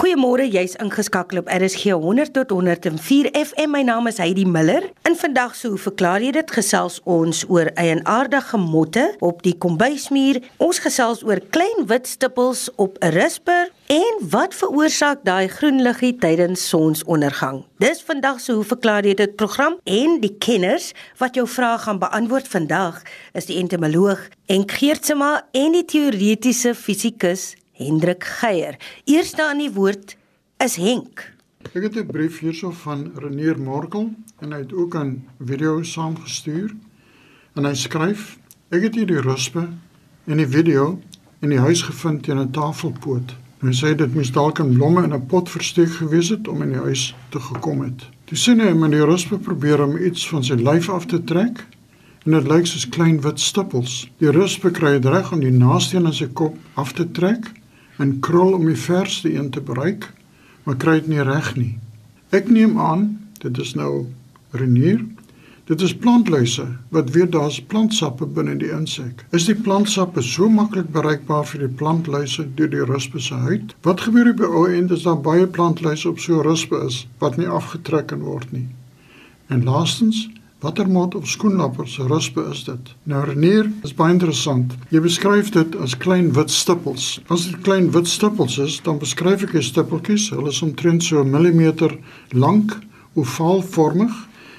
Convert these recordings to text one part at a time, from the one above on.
Goeiemôre, jy's ingeskakel op RSG 100 tot 104 FM. My naam is Heidi Miller. In vandag se hoe verklaar jy dit gesels ons oor eienaardige motte op die kombuismuur. Ons gesels oor klein wit stippels op 'n risper en wat veroorsaak daai groen liggie tydens sonsondergang. Dis vandag se hoe verklaar jy dit program en die kenners wat jou vrae gaan beantwoord vandag is die entomoloog Enk Geertsma en die teoretiese fisikus Hendrik Geier. Eerste aan die woord is Henk. Ek het 'n brief hierso van Renier Morkel en hy het ook 'n video saamgestuur. En hy skryf: "Ek het hier die ruspe en die video in die huis gevind teen 'n tafelpoot. Hy sê dit moes dalk 'n blomme in 'n pot versteek gewees het om in die huis te gekom het. Toe sien hy met die ruspe probeer om iets van sy lyf af te trek." En dit lyk soos klein wit stippels. Die ruspe kry dit reg om die naaste een aan sy kop af te trek en krol om die verste een te bereik, maar kry dit nie reg nie. Ek neem aan dit is nou renier. Dit is plantluise wat weet daar's plantsappe binne die insek. Is die plantsappe so maklik bereikbaar vir die plantluise deur die ruspe se huid? Wat gebeur by ou en dis daar baie plantluise op so ruspe is wat nie afgetrek kan word nie. En laastens, Watter mot of skoenlapper se ruspe is dit? Nou Renier, is baie interessant. Jy beskryf dit as klein wit stippels. As dit klein wit stippels is, dan beskryf ek die stippeltjies. Hulle is omtrent so 'n millimeter lank, ovaalvormig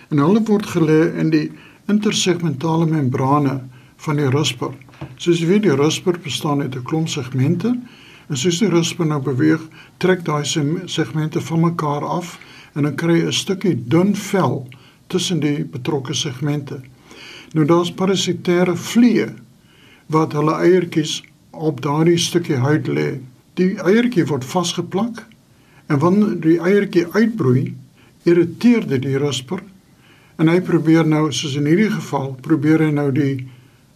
en hulle word gelê in die intersegmentale membrane van die rusper. Soos jy weet, die rusper bestaan uit 'n klomp segmente en soos die rusper nou beweeg, trek daai segmente van mekaar af en dan kry jy 'n stukkie dun vel tussen die betrokke segmente. Nou daar's parasitêre vliee wat hulle eiertjies op daardie stukkie huid lê. Die eiertjie word vasgeplak en wanneer die eiertjie uitbroei, irriteer dit die rusper en hy probeer nou soos in hierdie geval, probeer hy nou die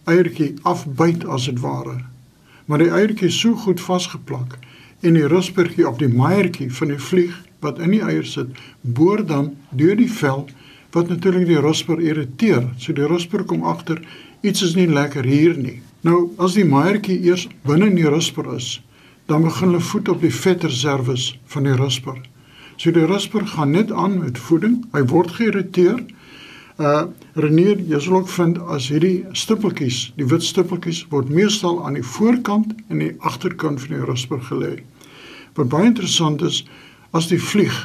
eiertjie afbyt as dit ware. Maar die eiertjie is so goed vasgeplak en die ruspertjie op die maaiertjie van die vlieg wat in die eier sit, boor dan deur die vel wat natuurlik die rusper irriteer. So die rusper kom agter iets is nie lekker hier nie. Nou as die maaiertjie eers binne in die rusper is, dan begin hulle voed op die vetreserwes van die rusper. So die rusper gaan net aan met voeding. Hy word geïrriteer. Uh Renier, jy sal ook vind as hierdie stippeltjies, die wit stippeltjies word meestal aan die voorkant en die agterkant van die rusper gelê. Wat baie interessant is, as die vlieg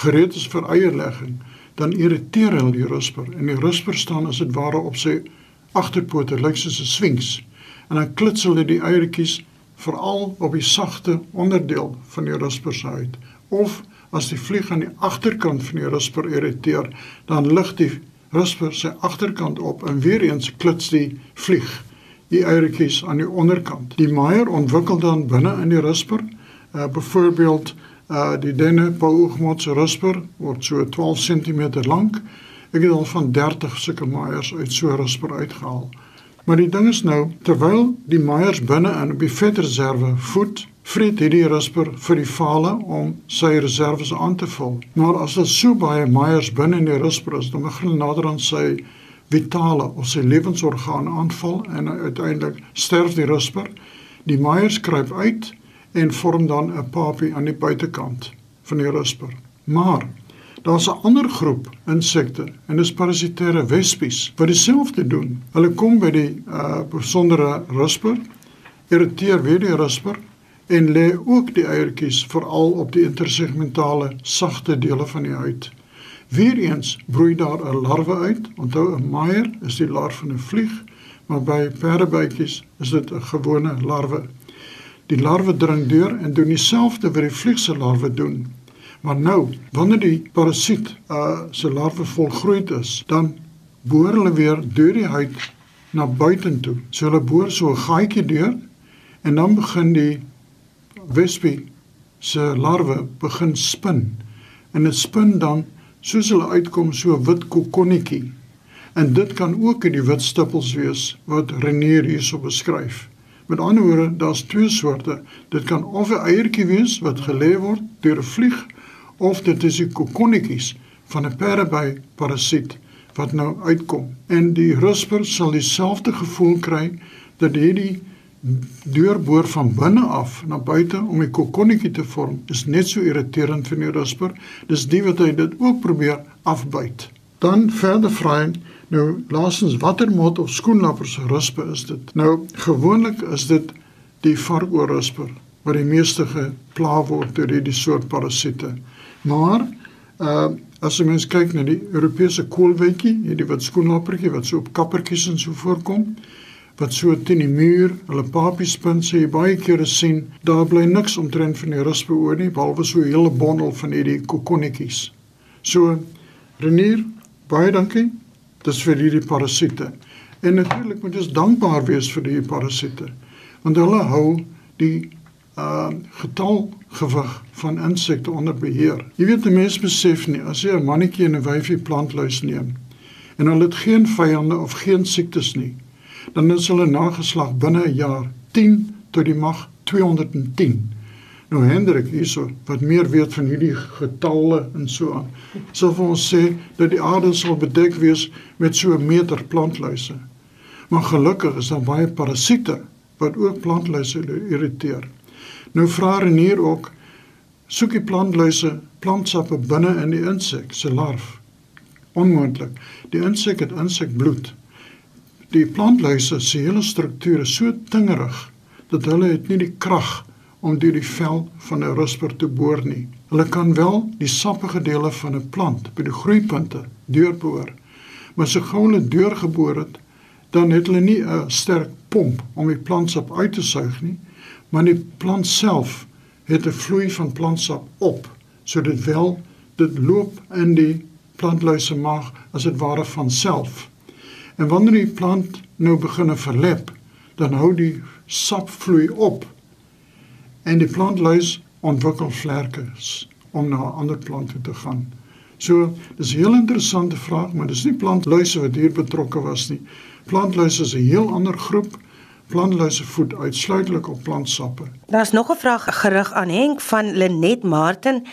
gereed is vir eierlegging, dan irriteer hy die rusper. En die rusper staan as dit ware op sy agterpote lyk soos 'n sphinx. En dan klitsel hy die eiertjies veral op die sagte onderdeel van die rusper se huid of as die vlieg aan die agterkant van die rusper irriteer dan lig die rusper sy agterkant op en weer eens klits die vlieg die eiertjies aan die onderkant. Die maier ontwikkel dan binne in die rusper uh, byvoorbeeld Uh die denne Pauoogmot se rusper word so 12 cm lank. Ek het al van 30 sulke maaiers uit so rusper uitgehaal. Maar die ding is nou, terwyl die maaiers binne in op die vetreserve voed, vreet hierdie rusper vir die vale om sy reserve aan te vul. Maar as daar so baie maaiers binne in die rusper is, dan begin nader aan sy vitale of sy lewensorgaan aanval en uiteindelik sterf die rusper. Die maaiers kruip uit en vorm dan 'n papie aan die buitekant van die rusper. Maar daar's 'n ander groep insekte en dis parasitêre wespies wat dieselfde doen. Hulle kom by die uh besondere rusper, irriteer weer die rusper en lê ook die eiertjies veral op die intersegmentale sagte dele van die huid. Weereens broei daar 'n larwe uit. Onthou 'n maier is die larwe van 'n vlieg, maar by perdebytjies is dit 'n gewone larwe. Die larwe dring deur en doen dieselfde wat die vliegse larwe doen. Maar nou, wanneer die parasiet uh se larwe volgroei is, dan boor hulle weer deur die huid na buitentoe. So hulle boor so 'n gaatjie deur en dan begin die wespie se larwe begin spin. En dit spin dan soos hulle uitkom so 'n wit kokonnetjie. En dit kan ook in die wit stippels wees wat Renier hierso beskryf. Met ander woorde, daar's twee soorte. Dit kan of 'n eiertjie wees wat gelê word deur 'n vlieg of dit is die kokonnetjies van 'n perdeby parasiet wat nou uitkom. En die rusper sal dieselfde gevoel kry dat hierdie deurboor van binne af na buite om die kokonnetjie te vorm is net so irriterend vir die rusper. Dis die wat hy dit ook probeer afbyt. Dan verder vra hy nou laasens watter mot of skoenlappers ruspe is dit? Nou gewoonlik is dit die varkoorrusper wat die meeste gepla word deur hierdie soort parasiete. Maar uh as jy mens kyk na die Europese koolwetjie, hierdie wat skoenlappertjie wat so op kappertjies en so voorkom, wat so teen die muur, hulle papies spin, sê jy baie kere sien, daar bly niks omtrent van die ruspe oor nie, behalwe so 'n hele bondel van hierdie kokonnetjies. So Renier, baie dankie. Dis vir hierdie parasiete. En natuurlik moet ons dankbaar wees vir die parasiete, want hulle hou die uh getal gewig van insekte onder beheer. Jy weet 'n mens besef nie as jy 'n mannetjie en 'n wyfie plantluis neem en hulle het geen vyande of geen siektes nie, dan is hulle nageslag binne 'n jaar 10 tot die mag 210. Nou Hendrik hierso wat meer weet van hierdie getalle en so aan. Sou vir ons sê dat die aarde sal bedek wees met so 'n meter plantluise. Maar gelukkig is daar baie parasiete wat ook plantluise irriteer. Nou vra Renier ook soek die plantluise plantsappe binne in die insek se larf. Onmoontlik. Die insek het insekbloed. Die plantluise se hele struktuur is so tingerig dat hulle het nie die krag om deur die vel van 'n rusper te boor nie. Hulle kan wel die sappige dele van 'n plant by die groeipunte deurboor. Maar so gou hulle deurgeboor het, dan het hulle nie 'n sterk pomp om die plantsap uit te suig nie maar die plant self het 'n vloei van plantsap op sodat wel dit loop in die plantluise maag as dit ware van self. En wanneer die plant nou begin verlep, dan hou die sap vloei op en die plantluis ontwikkel vlerkes om na 'n ander plant toe te gaan. So, dis 'n heel interessante vraag, maar dis nie plantluise wat hier betrokke was nie. Plantluise is 'n heel ander groep plantluise voed uitsluitlik op plantsappe. Daar's nog 'n vraag gerig aan Henk van Lenet Martin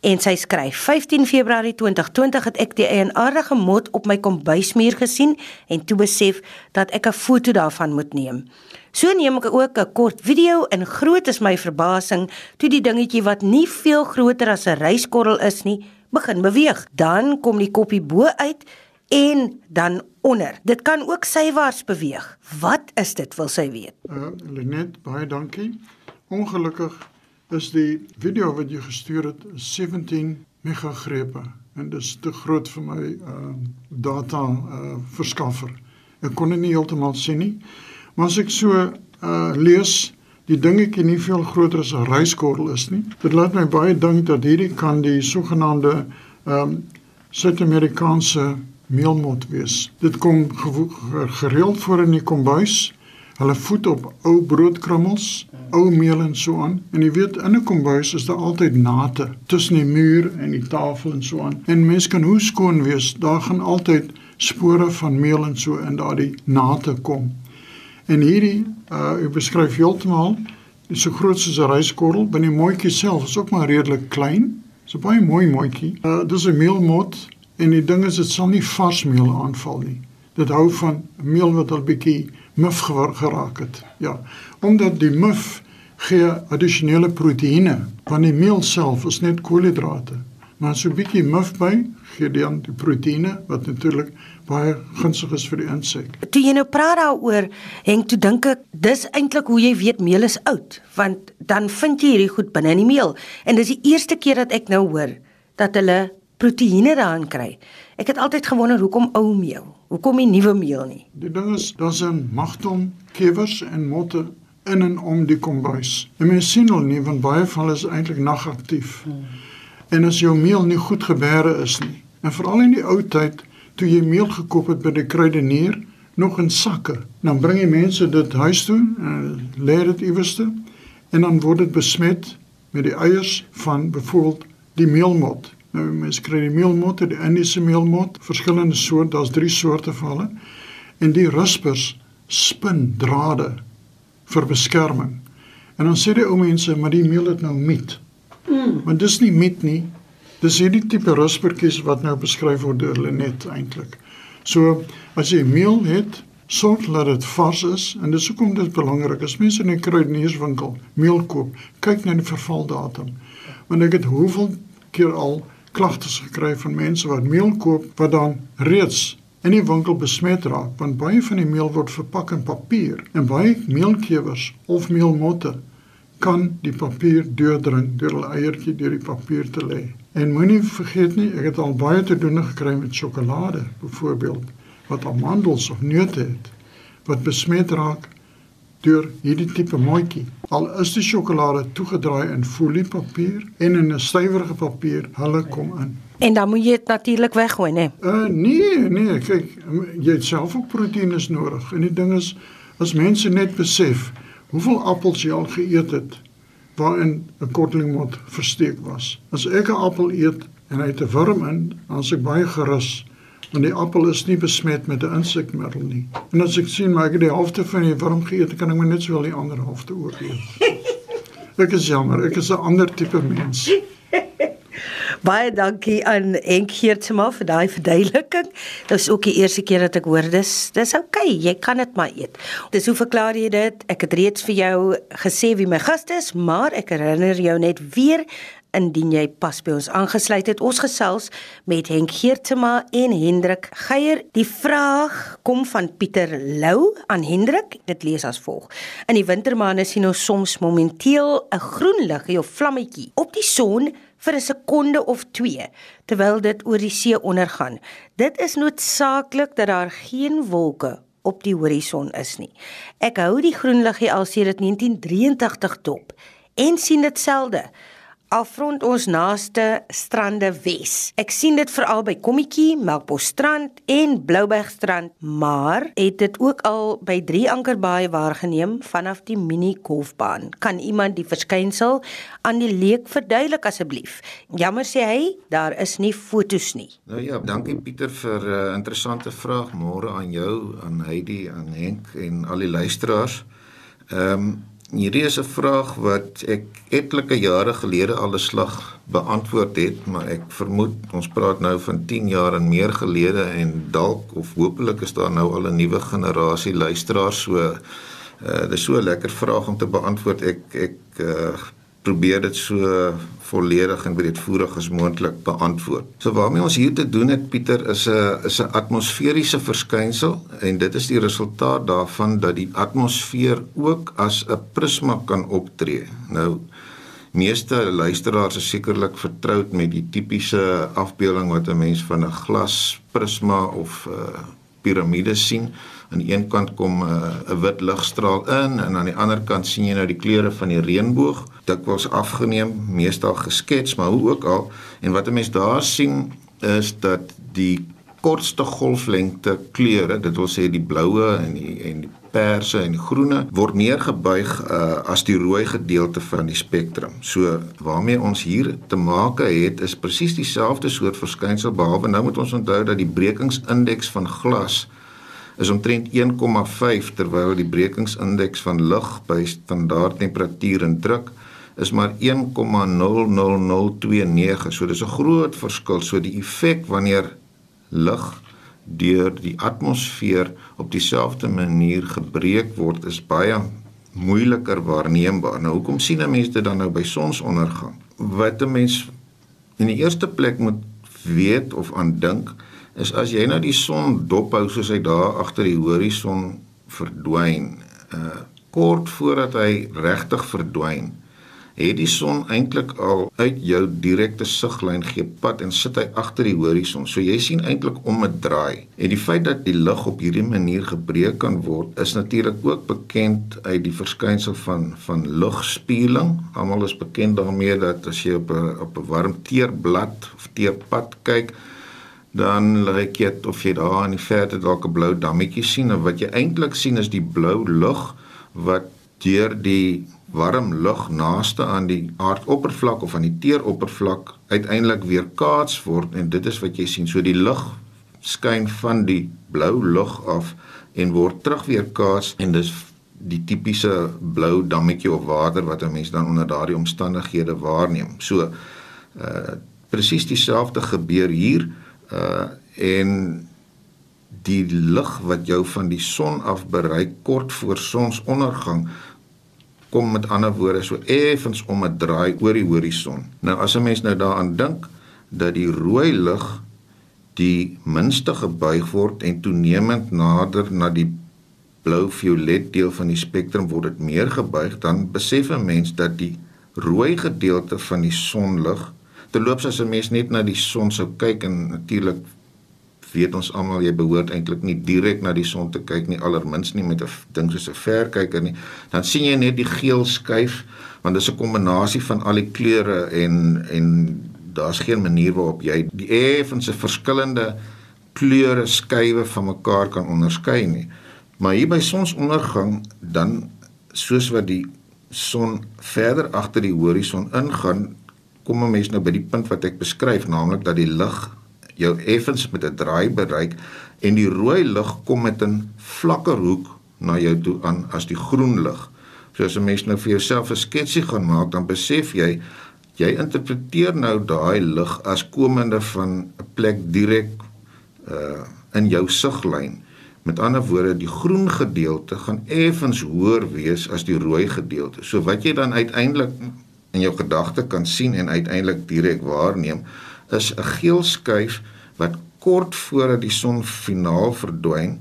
en sy skryf 15 Februarie 2020 het ek die eienaardige mot op my kombuismuur gesien en toe besef dat ek 'n foto daarvan moet neem. So neem ek ook 'n kort video en groot is my verbasing toe die dingetjie wat nie veel groter as 'n ryskorrel is nie, begin beweeg. Dan kom die koppie bo uit en dan onder. Dit kan ook sywaarts beweeg. Wat is dit wil sy weet? Uh Lenet, baie dankie. Ongelukkig is die video wat jy gestuur het 17 megagrepe en dit is te groot vir my uh data uh verskaffer. Ek kon dit nie heeltemal sien nie. Maar as ek so uh lees die dingetjie nie veel groter as 'n ryskorrel is nie. Dit laat my baie dink dat hierdie kan die sogenaamde ehm um, Suid-Amerikaanse meelmot wees. Dit kom gereeld voor in die kombuis. Hulle voed op ou broodkrummels, ou meel en so aan. En jy weet in 'n kombuis is daar altyd nate tussen die muur en die tafel en so aan. En mens kan hoe skoon wees, daar gaan altyd spore van meel en so in daardie nate kom. En hierdie uh ek beskryf heeltemal so groot soos 'n ryskorrel, binne die mooitjie self is ook maar redelik klein. So baie mooi mooitjie. Uh dis 'n meelmot En die ding is dit sal nie vars meel aanval nie. Dit hou van meel wat al bietjie muf geraak het. Ja, omdat die muf gee addisionele proteïene, want die meel self is net koolhidrate. Maar so 'n bietjie muf by gee dan die proteïene wat natuurlik baie gunstig is vir die insek. Toe jy nou praat daaroor, hang toe dink ek dis eintlik hoe jy weet meel is oud, want dan vind jy hierdie goed binne in die meel. En dis die eerste keer dat ek nou hoor dat hulle proteïene daarin kry. Ek het altyd gewonder hoekom ou meel? Hoekom nie nuwe meel nie? Die ding is, daar's 'n magtom kewers en motte in en om die kombuis. En mens sien hulle nie want baie van hulle is eintlik nagaktief. Hmm. En as jou meel nie goed gebeere is nie. En veral in die ou tyd toe jy meel gekoop het by die kruidenier nog in sakke, dan bring jy mense dit huis toe en lê dit iewerste en dan word dit besmet met die eiers van byvoorbeeld die meelmot. Nou mens kry die meelmot, die Indiese meelmot, verskillende soorte, daar's drie soorte van hulle. En die ruspers spin drade vir beskerming. En dan sê die ou mense, maar die meel het nou miet. Mm. Maar dis nie miet nie. Dis hierdie tipe ruspertjies wat nou beskryf word deur Lenet eintlik. So as jy meel het sorg dat dit vars is en dis hoekom dit belangrik is. Mense in 'n kruidenierswinkel meel koop, kyk na die vervaldatum. Want ek het hoeveel keer al klagtes gekry van mense wat meel koop wat dan reeds in die winkel besmet raak want baie van die meel word verpak in papier en baie meelkewers of meelmotte kan die papier deurdrink deur hulle eiertjie deur die papier te lê. En moenie vergeet nie, ek het al baie te doen gekry met sjokolade byvoorbeeld wat amandels of neute het wat besmet raak deur hierdie tipe maatjie. Al is die sjokolade toegedraai in foliepapier en in 'n stywerige papier, hulle kom in. En dan moet jy dit natuurlik weggooi, né? Uh nee, nee, kyk, jy het self ook proteïene nodig. En die ding is as mense net besef hoeveel appels jy al geëet het waarin 'n kortlingmot versteek was. As ek 'n appel eet en hy het 'n wurm in, dan is ek baie gerus want die appel is nie besmet met 'n insekmiddel nie. En as ek sien maar ek het die helfte van die wurm geëet, kan ek my net sowel die ander helfte ooreet. Ek is jammer, ek is 'n ander tipe mens. Baie dankie aan Henk Geertsma vir daai verduideliking. Dit is ook die eerste keer dat ek hoor dis dis oukei, okay, jy kan dit maar eet. Dis hoe verklaar jy dit? Ek het reeds vir jou gesê wie my gaste is, maar ek herinner jou net weer indien jy pas by ons aangesluit het. Ons gesels met Henk Geertsma en Hendrik Geier. Die vraag kom van Pieter Lou aan Hendrik. Dit lees as volg: In die wintermaande sien ons soms momenteel 'n groen liggie of vlammetjie op die son vir 'n sekonde of 2 terwyl dit oor die see ondergaan. Dit is noodsaaklik dat daar geen wolke op die horison is nie. Ek hou die groen liggie al sedert 1983 dop en sien dit selde afrond ons naaste strande Wes. Ek sien dit veral by Kommetjie, Melkbosstrand en Bloubergstrand, maar het dit ook al by Drie Ankerbaai waargeneem vanaf die mini golfbaan. Kan iemand die verskynsel aan die leek verduidelik asseblief? Jammer sê hy, daar is nie fotos nie. Nou ja, dankie Pieter vir 'n uh, interessante vraag. Môre aan jou, aan Heidi, aan Henk en al die luisteraars. Ehm um, Hierdie is 'n vraag wat ek etlike jare gelede al 'n slag beantwoord het, maar ek vermoed ons praat nou van 10 jaar en meer gelede en dalk of hopelik is daar nou al 'n nuwe generasie luisteraars so uh dis so 'n lekker vraag om te beantwoord. Ek ek uh probeer dit so volledig en breedvoerig as moontlik beantwoord. So waarmee ons hier te doen het Pieter is 'n is 'n atmosferiese verskynsel en dit is die resultaat daarvan dat die atmosfeer ook as 'n prisma kan optree. Nou meeste luisteraars is sekerlik vertroud met die tipiese afbeelding wat 'n mens van 'n glas prisma of 'n uh, piramide sien aan een kant kom 'n uh, wit ligstraal in en aan die ander kant sien jy nou die kleure van die reënboog dikwels afgeneem meestal geskets maar hoe ook al en wat 'n mens daar sien is dat die kortste golflengte kleure dit wil sê die bloue en die en die perse en groene word meer gebuig uh, as die rooi gedeelte van die spektrum. So waarmee ons hier te make het is presies dieselfde soort verskynsel behalwe nou moet ons onthou dat die brekingsindeks van glas is omtrent 1,5 terwyl die brekingsindeks van lig by standaard temperatuur en druk is maar 1,00029. So dis 'n groot verskil. So die effek wanneer lig deur die atmosfeer op dieselfde manier gebreek word is baie moeiliker waarneembaar. Nou hoekom sien 'n mens dit dan nou by sonsondergang? Wat 'n mens in die eerste plek moet weet of aandink is as jy nou die son dophou soos hy daar agter die horison verdwyn, uh kort voordat hy regtig verdwyn, het die son eintlik al uit jou direkte siglyn gepad en sit hy agter die horison. So jy sien eintlik om 'n draai. En die feit dat die lig op hierdie manier gebreek kan word, is natuurlik ook bekend uit die verskynsel van van lugspieeling. Almal is bekend daarmee dat as jy op 'n op 'n warm teerblad of teerpad kyk, dan lyk dit of jy daar in die verte dalk 'n blou dammetjie sien en wat jy eintlik sien is die blou lug wat deur die warm lug naaste aan die aardoppervlak of aan die teeroppervlak uiteindelik weer kaats word en dit is wat jy sien. So die lig skyn van die blou lug af en word terug weer kaats en dis die tipiese blou dammetjie of water wat 'n mens dan onder daardie omstandighede waarneem. So uh presies dieselfde gebeur hier uh en die lig wat jou van die son af bereik kort voor sonsondergang kom met ander woorde so effens om 'n draai oor die horison. Nou as 'n mens nou daaraan dink dat die rooi lig die minste gebuig word en toenemend nader na die blou-violet deel van die spektrum word dit meer gebuig, dan besef 'n mens dat die rooi gedeelte van die sonlig terloops as 'n mens net na die son sou kyk en natuurlik weet ons almal jy behoort eintlik nie direk na die son te kyk nie allermins nie met 'n ding soos 'n verkyker nie. Dan sien jy net die geel skuif want dit is 'n kombinasie van al die kleure en en daar's geen manier waarop jy die effense verskillende kleure skuwe van mekaar kan onderskei nie. Maar hier by sonsondergang dan soos wat die son verder agter die horison ingaan kom 'n mens nou by die punt wat ek beskryf naamlik dat die lig jou effens met 'n draai bereik en die rooi lig kom met 'n vlakker hoek na jou toe aan as die groen lig. So as 'n mens nou vir jouself 'n sketsie gaan maak, dan besef jy jy interpreteer nou daai lig as komende van 'n plek direk uh in jou siglyn. Met ander woorde, die groen gedeelte gaan effens hoër wees as die rooi gedeelte. So wat jy dan uiteindelik in jou gedagte kan sien en uiteindelik direk waarneem, is 'n geel skuif wat kort voordat die son finaal verdwyn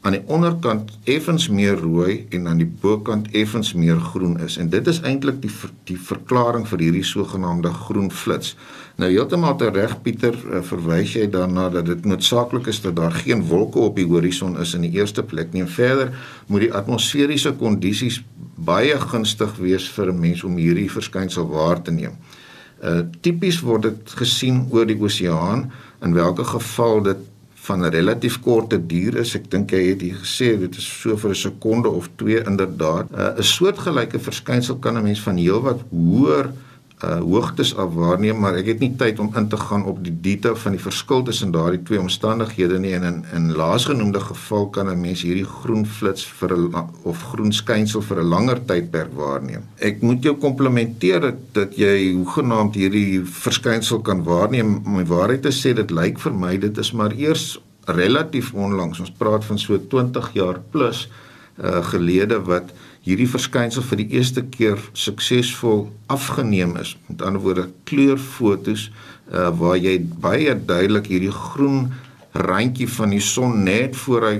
aan die onderkant effens meer rooi en aan die bokant effens meer groen is en dit is eintlik die die verklaring vir hierdie sogenaamde groen flits. Nou heeltemal te reg Pieter eh, verwys jy daarna dat dit noodsaaklik is dat daar geen wolke op die horison is in die eerste plek nie en verder moet die atmosferiese kondisies baie gunstig wees vir 'n mens om hierdie verskynsel waar te neem. Uh tipies word dit gesien oor die oseaan in watter geval dit van 'n relatief korte duur is. Ek dink jy het hier gesê dit is so vir 'n sekonde of 2 inderdaad. Uh, 'n soortgelyke verskynsel kan 'n mens van heelwat hoër uh hoogtes af waarneem, maar ek het nie tyd om in te gaan op die detail van die verskil tussen daardie twee omstandighede nie en in in laasgenoemde geval kan 'n mens hierdie groen flits vir 'n of groen skynsel vir 'n langer tydperk waarneem. Ek moet jou komplimenteer dat, dat jy hoegenaamd hierdie verskynsel kan waarneem. Om die waarheid te sê, dit lyk vir my dit is maar eers relatief onlangs. Ons praat van so 20 jaar plus uh gelede wat hierdie verskynsel vir die eerste keer suksesvol afgeneem is. Met ander woorde kleurfotos uh waar jy baie duidelik hierdie groen randjie van die son net voor hy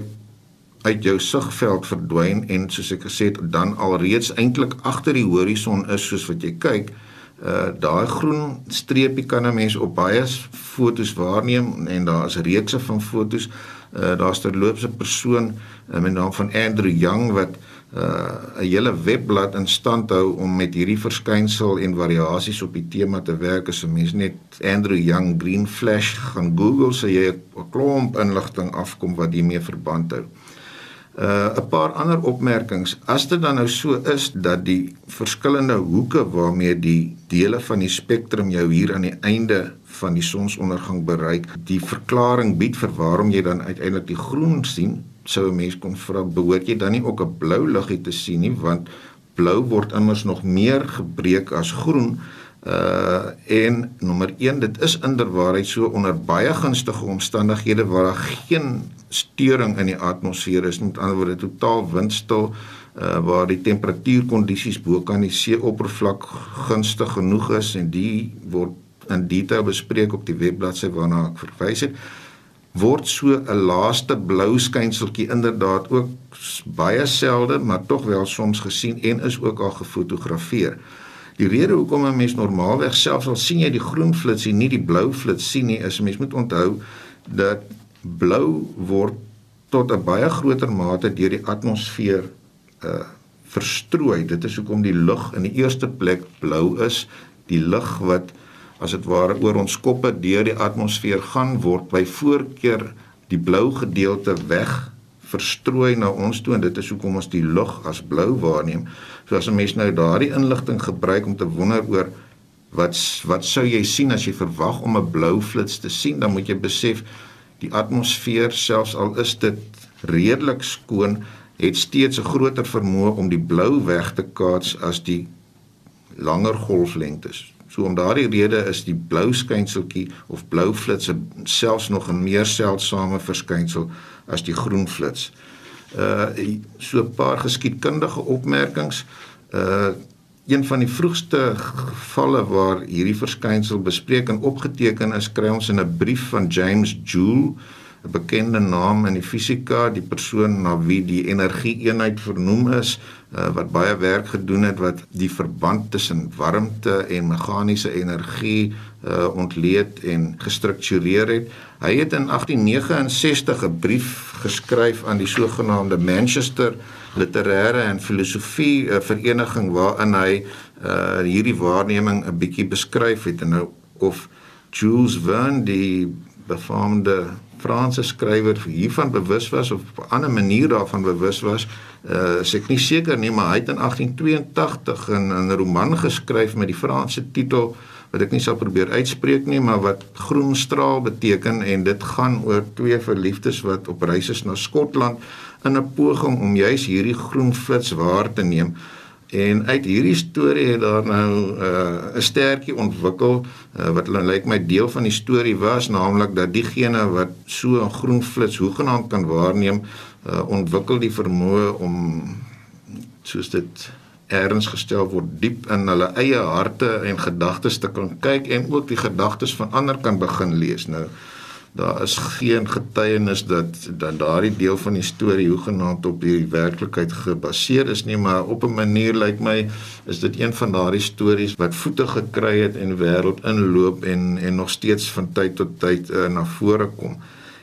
uit jou sigveld verdwyn en soos ek gesê het dan alreeds eintlik agter die horison is soos wat jy kyk. Uh daai groen streepie kan 'n mens op baie fotos waarneem en daar is reekse van fotos. Uh daar's terloops 'n persoon uh, met die naam van Andrew Young wat uh 'n hele webblad in stand hou om met hierdie verskynsel en variasies op die tema te werk as 'n mens net Andrew Young Green Flash gaan Google sê jy 'n klomp inligting afkom wat hiermee verband hou. Uh 'n paar ander opmerkings. As dit dan nou so is dat die verskillende hoeke waarmee die dele van die spektrum jou hier aan die einde van die sonsondergang bereik, die verklaring bied vir waarom jy dan uiteindelik die groen sien, sou 'n mens kon vra behoort jy dan nie ook 'n blou liggie te sien nie? Want blou word immers nog meer gebreek as groen. Uh en nommer 1 dit is inderwaarheid so onder baie gunstige omstandighede waar daar geen storing in die atmosfeer is met ander woorde totaal windstil uh waar die temperatuurkondisies bo kan die seeoppervlak gunstig genoeg is en die word in detail bespreek op die webbladsy waarna ek verwys het word so 'n laaste blou skynseltjie inderdaad ook baie selde, maar tog wel soms gesien en is ook al gefotografeer. Die rede hoekom 'n mens normaalweg selfs al sien jy die groen flitsie nie die blou flits sien nie, is 'n mens moet onthou dat blou word tot 'n baie groter mate deur die atmosfeer uh verstrooi. Dit is hoekom die lug in die eerste plek blou is, die lig wat as dit ware oor ons koppe deur die atmosfeer gaan word by voorkeur die blou gedeelte weg verstrooi na ons toe en dit is hoekom ons die lug as blou waarneem. So as 'n mens nou daardie inligting gebruik om te wonder oor wat wat sou jy sien as jy verwag om 'n blou flits te sien, dan moet jy besef die atmosfeer selfs al is dit redelik skoon, het steeds 'n groter vermoë om die blou weg te kaats as die langer golflengtes So om daardie rede is die blou skynseltjie of blou flits selfs nog 'n meer seldsame verskynsel as die groen flits. Uh so 'n paar geskiedkundige opmerkings. Uh een van die vroegste gevalle waar hierdie verskynsel bespreek en opgeteken is, kry ons in 'n brief van James Joule 'n bekende naam in die fisika, die persoon na wie die energieeenheid vernoem is, uh, wat baie werk gedoen het wat die verband tussen warmte en meganiese energie uh, ontleed en gestruktureer het. Hy het in 1869 'n brief geskryf aan die sogenaamde Manchester Literêre en Filosofie uh, Vereniging waarin hy uh, hierdie waarneming 'n bietjie beskryf het en nou of Jules Verne die befaamde Franse skrywer hiervan bewus was of op 'n ander manier daarvan bewus was, uh is ek nie seker nie, maar hy het in 1882 'n 'n roman geskryf met die Franse titel wat ek nie sal probeer uitspreek nie, maar wat Groen straal beteken en dit gaan oor twee verliefdes wat op reis is na Skotland in 'n poging om juis hierdie groen flits waar te neem. En uit hierdie storie het daar nou uh, 'n uh, stertjie ontwikkel uh, wat lyk like my deel van die storie was naamlik dat diegene wat so 'n groen flits hoegenaamd kan waarneem, uh, ontwikkel die vermoë om soos dit erns gestel word diep in hulle eie harte en gedagtes te kan kyk en ook die gedagtes van ander kan begin lees. Nou daar is geen getuienis dat dat daardie deel van die storie hoegenaamd op die werklikheid gebaseer is nie maar op 'n manier lyk like my is dit een van daardie stories wat voete gekry het en wêreld inloop en en nog steeds van tyd tot tyd uh, na vore kom.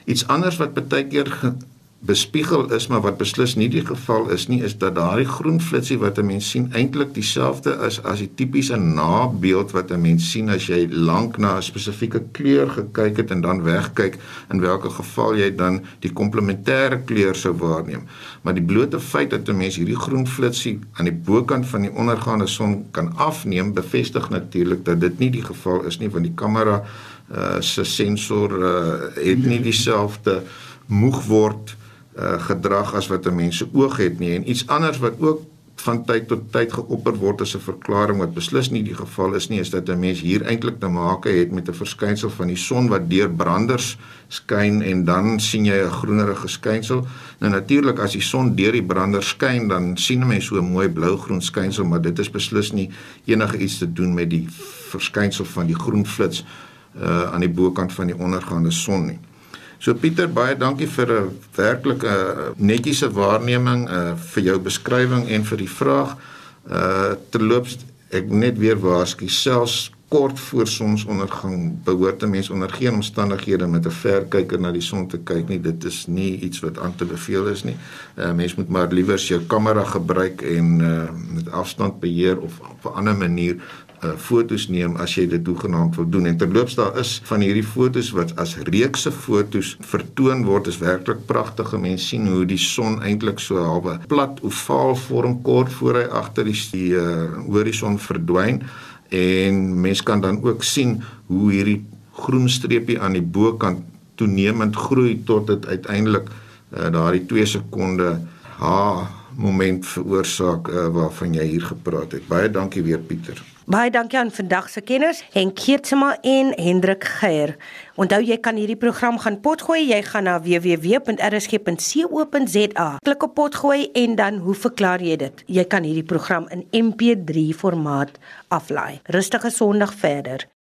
Iets anders wat baie keer bespiegel is maar wat beslis nie die geval is nie is dat daardie groen flitsie wat 'n mens sien eintlik dieselfde is as die tipiese nabeeld wat 'n mens sien as jy lank na 'n spesifieke kleur gekyk het en dan wegkyk in watter geval jy dan die komplementêre kleur sou waarneem. Maar die blote feit dat 'n mens hierdie groen flitsie aan die bokant van die ondergaande son kan afneem bevestig natuurlik dat dit nie die geval is nie want die kamera uh, se sensor uh, het nie dieselfde moeg word uh, gedrag as wat 'n mens se oog het nie en iets anders wat ook van tyd tot tyd geopper word as 'n verklaring wat beslis nie die geval is nie is dat 'n mens hier eintlik te maak het met 'n verskynsel van die son wat deur branders skyn en dan sien jy 'n groenerige skynsel. Nou natuurlik as die son deur die branders skyn dan sien 'n mens so 'n mooi blou-groen skynsel, maar dit is beslis nie enige iets te doen met die verskynsel van die groen flits uh aan die bokant van die ondergaande son nie. So Pieter, baie dankie vir 'n werklike netjiese waarneming uh vir jou beskrywing en vir die vraag. Uh terloops ek net weer waarsku selfs kort voor sonsondergang behoort 'n mens onder geen omstandighede met 'n verkyker na die son te kyk nie. Dit is nie iets wat aan te beveel is nie. 'n uh, Mens moet maar liewer jou kamera gebruik en uh met afstand beheer of op 'n ander manier uh, fotos neem as jy dit hoegenaamd wil doen en terloops daar is van hierdie fotos wat as reekse fotos vertoon word is werklik pragtige mense sien hoe die son eintlik so halwe plat ovaal vorm kort voor hy agter die, die uh, horison verdwyn en mense kan dan ook sien hoe hierdie groen streepie aan die bokant toenemend groei tot dit uiteindelik uh, daardie 2 sekonde ha moment veroorsaak uh, waarvan jy hier gepraat het. Baie dankie weer Pieter. Baie dankie aan vandag se kenners, Henk Geertsma en Hendrik Geier. Onthou jy kan hierdie program gaan potgooi. Jy gaan na www.rsg.co.za. Klik op potgooi en dan hoe verklaar jy dit? Jy kan hierdie program in MP3 formaat aflaai. Rustige Sondag verder.